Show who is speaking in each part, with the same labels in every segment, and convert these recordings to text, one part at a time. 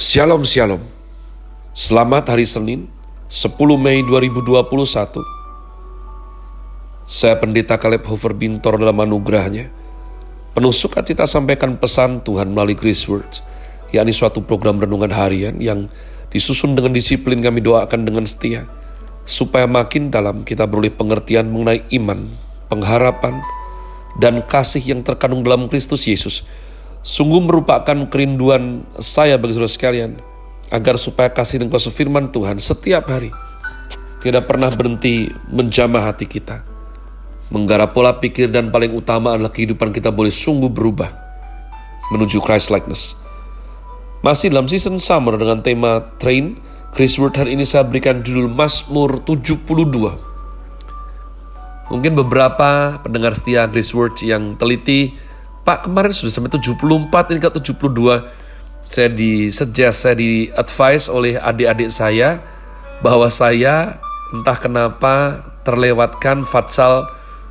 Speaker 1: Shalom Shalom. Selamat hari Senin 10 Mei 2021 Saya Pendeta Kaleb Hofer Bintor dalam anugerahnya. Penuh sukacita sampaikan pesan Tuhan melalui Grace Words yakni suatu program renungan harian yang disusun dengan disiplin kami doakan dengan setia supaya makin dalam kita beroleh pengertian mengenai iman, pengharapan, dan kasih yang terkandung dalam Kristus Yesus Sungguh merupakan kerinduan saya bagi saudara sekalian, agar supaya kasih dan kuasa firman Tuhan setiap hari tidak pernah berhenti menjamah hati kita. Menggarap pola pikir dan paling utama adalah kehidupan kita boleh sungguh berubah menuju Christ likeness. Masih dalam season summer dengan tema Train, Chris Word hari ini saya berikan judul Mazmur 72. Mungkin beberapa pendengar setia Chris Word yang teliti Pak kemarin sudah sampai 74 ini ke 72 saya di suggest saya di advice oleh adik-adik saya bahwa saya entah kenapa terlewatkan fatsal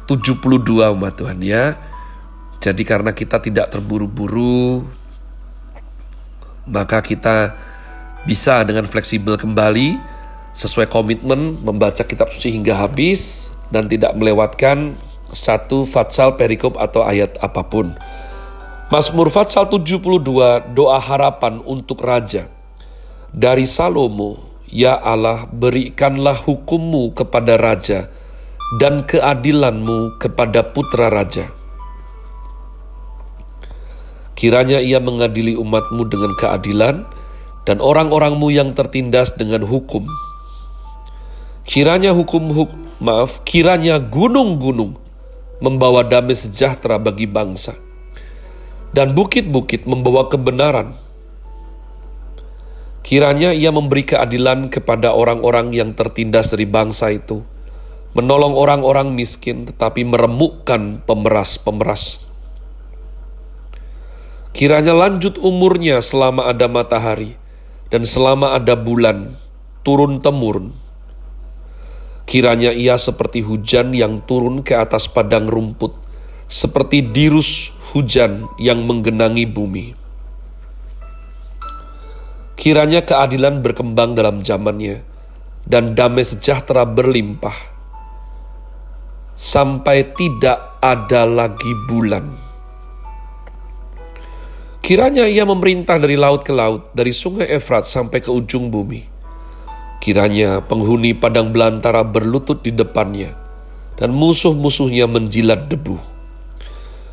Speaker 1: 72 umat Tuhan ya. Jadi karena kita tidak terburu-buru maka kita bisa dengan fleksibel kembali sesuai komitmen membaca kitab suci hingga habis dan tidak melewatkan satu fatsal perikop atau ayat apa pun. Mazmur Fatsal 72 doa harapan untuk raja. Dari Salomo, ya Allah berikanlah hukummu kepada raja dan keadilanmu kepada putra raja. Kiranya ia mengadili umatmu dengan keadilan dan orang-orangmu yang tertindas dengan hukum. Kiranya hukum, hukum maaf, kiranya gunung-gunung membawa damai sejahtera bagi bangsa, dan bukit-bukit membawa kebenaran. Kiranya ia memberi keadilan kepada orang-orang yang tertindas dari bangsa itu, menolong orang-orang miskin tetapi meremukkan pemeras-pemeras. Kiranya lanjut umurnya selama ada matahari dan selama ada bulan, turun-temurun Kiranya ia seperti hujan yang turun ke atas padang rumput, seperti dirus hujan yang menggenangi bumi. Kiranya keadilan berkembang dalam zamannya, dan damai sejahtera berlimpah, sampai tidak ada lagi bulan. Kiranya ia memerintah dari laut ke laut, dari sungai Efrat sampai ke ujung bumi Kiranya penghuni padang belantara berlutut di depannya, dan musuh-musuhnya menjilat debu.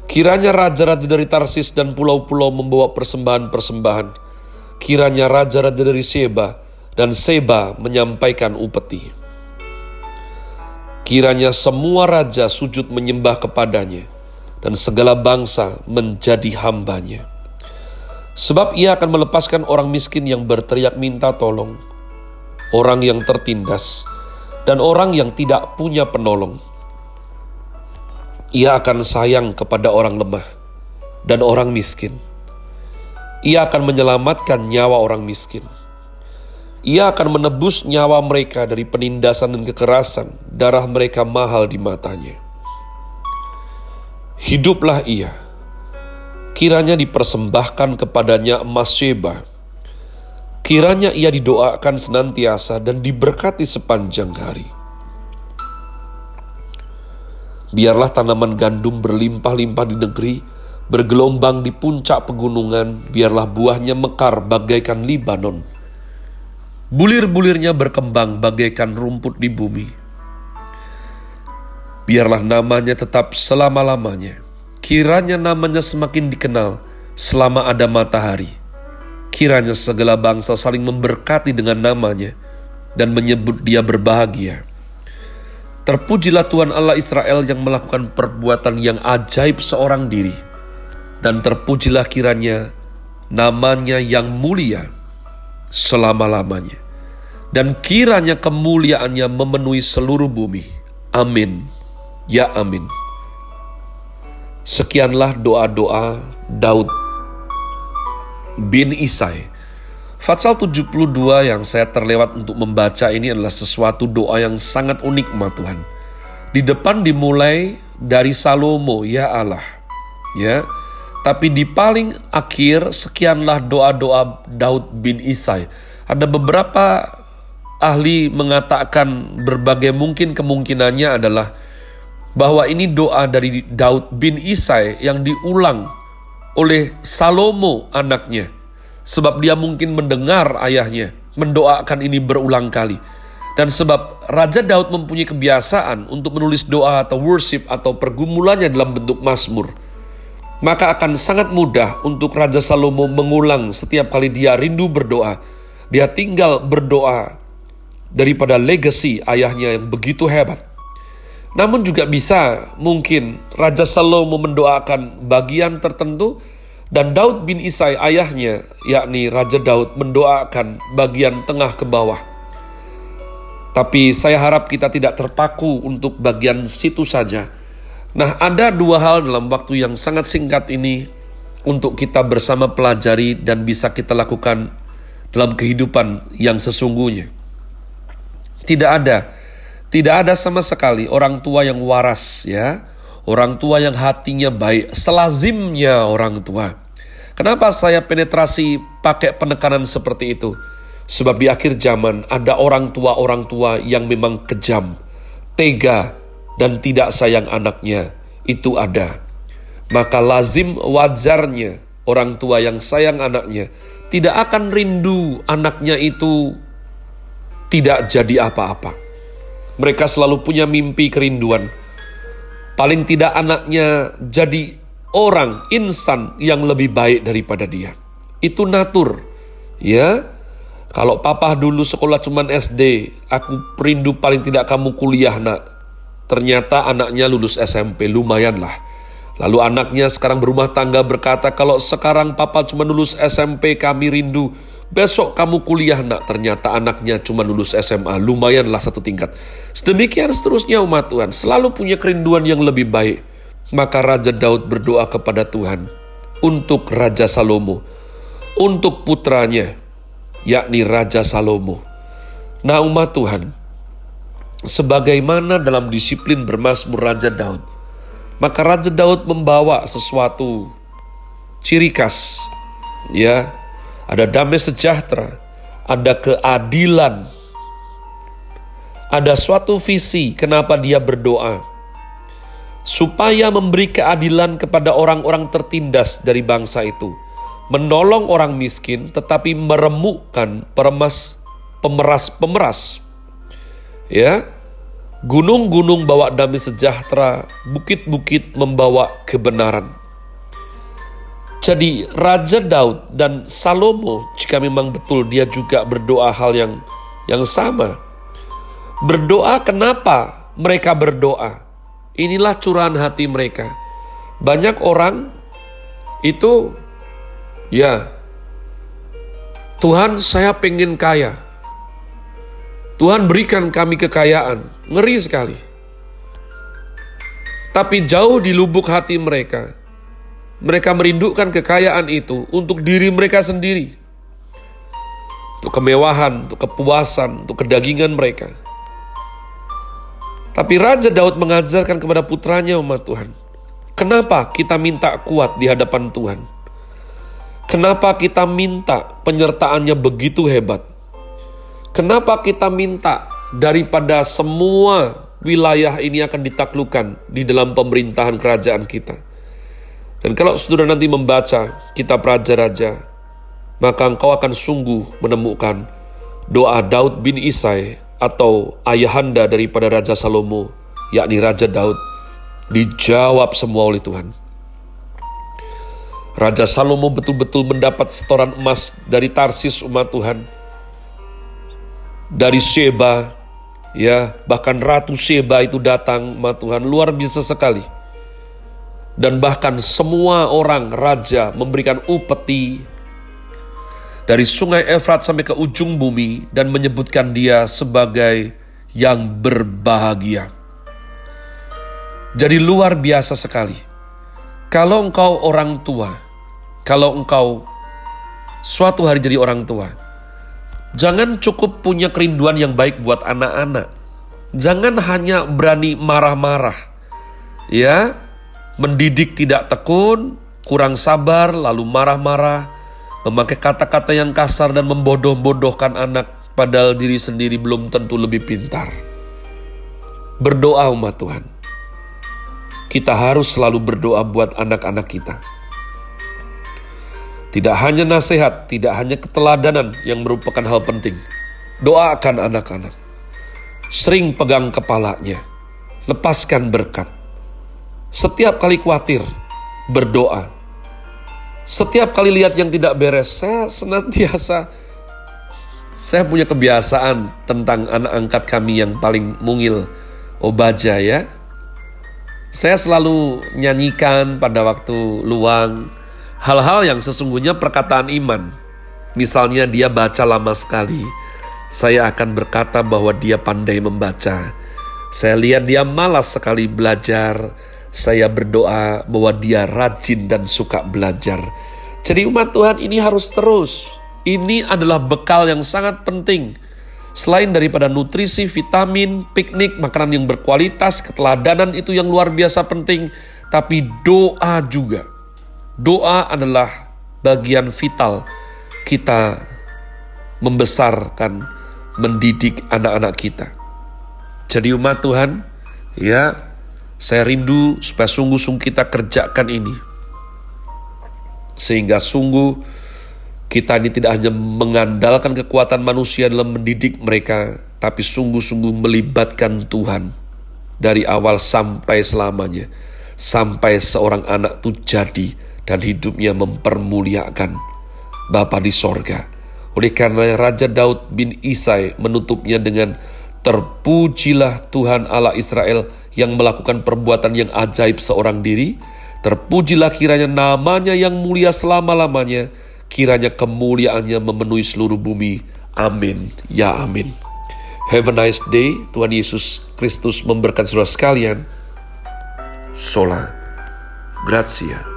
Speaker 1: Kiranya raja-raja dari Tarsis dan pulau-pulau membawa persembahan-persembahan. Kiranya raja-raja dari Seba dan Seba menyampaikan upeti. Kiranya semua raja sujud menyembah kepadanya, dan segala bangsa menjadi hambanya. Sebab ia akan melepaskan orang miskin yang berteriak minta tolong, orang yang tertindas, dan orang yang tidak punya penolong. Ia akan sayang kepada orang lemah dan orang miskin. Ia akan menyelamatkan nyawa orang miskin. Ia akan menebus nyawa mereka dari penindasan dan kekerasan, darah mereka mahal di matanya. Hiduplah ia, kiranya dipersembahkan kepadanya emas Sheba, Kiranya ia didoakan senantiasa dan diberkati sepanjang hari. Biarlah tanaman gandum berlimpah-limpah di negeri, bergelombang di puncak pegunungan, biarlah buahnya mekar bagaikan Libanon. Bulir-bulirnya berkembang bagaikan rumput di bumi. Biarlah namanya tetap selama-lamanya. Kiranya namanya semakin dikenal selama ada matahari Kiranya segala bangsa saling memberkati dengan namanya dan menyebut dia berbahagia. Terpujilah Tuhan Allah Israel yang melakukan perbuatan yang ajaib seorang diri. Dan terpujilah kiranya namanya yang mulia selama-lamanya. Dan kiranya kemuliaannya memenuhi seluruh bumi. Amin. Ya amin. Sekianlah doa-doa Daud bin Isai. Fatsal 72 yang saya terlewat untuk membaca ini adalah sesuatu doa yang sangat unik umat Tuhan. Di depan dimulai dari Salomo, ya Allah. Ya, Tapi di paling akhir sekianlah doa-doa Daud bin Isai. Ada beberapa ahli mengatakan berbagai mungkin kemungkinannya adalah bahwa ini doa dari Daud bin Isai yang diulang oleh Salomo anaknya. Sebab dia mungkin mendengar ayahnya mendoakan ini berulang kali. Dan sebab Raja Daud mempunyai kebiasaan untuk menulis doa atau worship atau pergumulannya dalam bentuk mazmur, maka akan sangat mudah untuk Raja Salomo mengulang setiap kali dia rindu berdoa. Dia tinggal berdoa daripada legacy ayahnya yang begitu hebat. Namun juga bisa mungkin Raja Salomo mendoakan bagian tertentu dan Daud bin Isai ayahnya yakni Raja Daud mendoakan bagian tengah ke bawah. Tapi saya harap kita tidak terpaku untuk bagian situ saja. Nah, ada dua hal dalam waktu yang sangat singkat ini untuk kita bersama pelajari dan bisa kita lakukan dalam kehidupan yang sesungguhnya. Tidak ada, tidak ada sama sekali orang tua yang waras ya, orang tua yang hatinya baik, selazimnya orang tua. Kenapa saya penetrasi pakai penekanan seperti itu? Sebab di akhir zaman ada orang tua-orang tua yang memang kejam, tega, dan tidak sayang anaknya. Itu ada. Maka lazim wajarnya orang tua yang sayang anaknya tidak akan rindu anaknya itu tidak jadi apa-apa. Mereka selalu punya mimpi kerinduan. Paling tidak anaknya jadi orang, insan yang lebih baik daripada dia. Itu natur. Ya, kalau papa dulu sekolah cuman SD, aku rindu paling tidak kamu kuliah nak. Ternyata anaknya lulus SMP, lumayan lah. Lalu anaknya sekarang berumah tangga berkata, kalau sekarang papa cuma lulus SMP, kami rindu. Besok kamu kuliah nak, ternyata anaknya cuma lulus SMA, lumayanlah satu tingkat. Sedemikian seterusnya umat Tuhan, selalu punya kerinduan yang lebih baik. Maka Raja Daud berdoa kepada Tuhan untuk Raja Salomo, untuk putranya, yakni Raja Salomo. Nah umat Tuhan, sebagaimana dalam disiplin bermasmur Raja Daud, maka Raja Daud membawa sesuatu ciri khas, ya, ada damai sejahtera, ada keadilan, ada suatu visi kenapa dia berdoa, supaya memberi keadilan kepada orang-orang tertindas dari bangsa itu menolong orang miskin tetapi meremukkan peremas pemeras-pemeras. Ya. Gunung-gunung bawa damai sejahtera, bukit-bukit membawa kebenaran. Jadi Raja Daud dan Salomo jika memang betul dia juga berdoa hal yang yang sama. Berdoa kenapa mereka berdoa? Inilah curahan hati mereka. Banyak orang itu Ya, Tuhan saya pengen kaya. Tuhan berikan kami kekayaan. Ngeri sekali. Tapi jauh di lubuk hati mereka, mereka merindukan kekayaan itu untuk diri mereka sendiri. Untuk kemewahan, untuk kepuasan, untuk kedagingan mereka. Tapi Raja Daud mengajarkan kepada putranya umat Tuhan. Kenapa kita minta kuat di hadapan Tuhan? Kenapa kita minta penyertaannya begitu hebat? Kenapa kita minta daripada semua wilayah ini akan ditaklukkan di dalam pemerintahan kerajaan kita? Dan kalau saudara nanti membaca kitab Raja-Raja, maka engkau akan sungguh menemukan doa Daud bin Isai atau ayahanda daripada Raja Salomo, yakni Raja Daud, dijawab semua oleh Tuhan. Raja Salomo betul-betul mendapat setoran emas dari Tarsis umat Tuhan. Dari Sheba, ya bahkan Ratu Sheba itu datang umat Tuhan luar biasa sekali. Dan bahkan semua orang raja memberikan upeti dari sungai Efrat sampai ke ujung bumi dan menyebutkan dia sebagai yang berbahagia. Jadi luar biasa sekali. Kalau engkau orang tua, kalau engkau suatu hari jadi orang tua, jangan cukup punya kerinduan yang baik buat anak-anak. Jangan hanya berani marah-marah. Ya, mendidik tidak tekun, kurang sabar, lalu marah-marah, memakai kata-kata yang kasar dan membodoh-bodohkan anak, padahal diri sendiri belum tentu lebih pintar. Berdoa umat Tuhan. Kita harus selalu berdoa buat anak-anak kita. Tidak hanya nasihat, tidak hanya keteladanan yang merupakan hal penting. Doakan anak-anak. Sering pegang kepalanya. Lepaskan berkat. Setiap kali khawatir, berdoa. Setiap kali lihat yang tidak beres, saya senantiasa saya punya kebiasaan tentang anak angkat kami yang paling mungil, Obaja ya. Saya selalu nyanyikan pada waktu luang hal-hal yang sesungguhnya perkataan iman. Misalnya dia baca lama sekali, saya akan berkata bahwa dia pandai membaca. Saya lihat dia malas sekali belajar, saya berdoa bahwa dia rajin dan suka belajar. Jadi umat Tuhan ini harus terus. Ini adalah bekal yang sangat penting. Selain daripada nutrisi, vitamin, piknik, makanan yang berkualitas, keteladanan itu yang luar biasa penting. Tapi doa juga. Doa adalah bagian vital kita membesarkan, mendidik anak-anak kita. Jadi umat Tuhan, ya saya rindu supaya sungguh-sungguh kita kerjakan ini. Sehingga sungguh kita ini tidak hanya mengandalkan kekuatan manusia dalam mendidik mereka, tapi sungguh-sungguh melibatkan Tuhan dari awal sampai selamanya. Sampai seorang anak itu jadi dan hidupnya mempermuliakan Bapa di sorga. Oleh karena Raja Daud bin Isai menutupnya dengan Terpujilah Tuhan Allah Israel yang melakukan perbuatan yang ajaib seorang diri. Terpujilah kiranya namanya yang mulia selama-lamanya. Kiranya kemuliaannya memenuhi seluruh bumi. Amin. Ya amin. Have a nice day. Tuhan Yesus Kristus memberkati saudara sekalian. Sola. Grazie.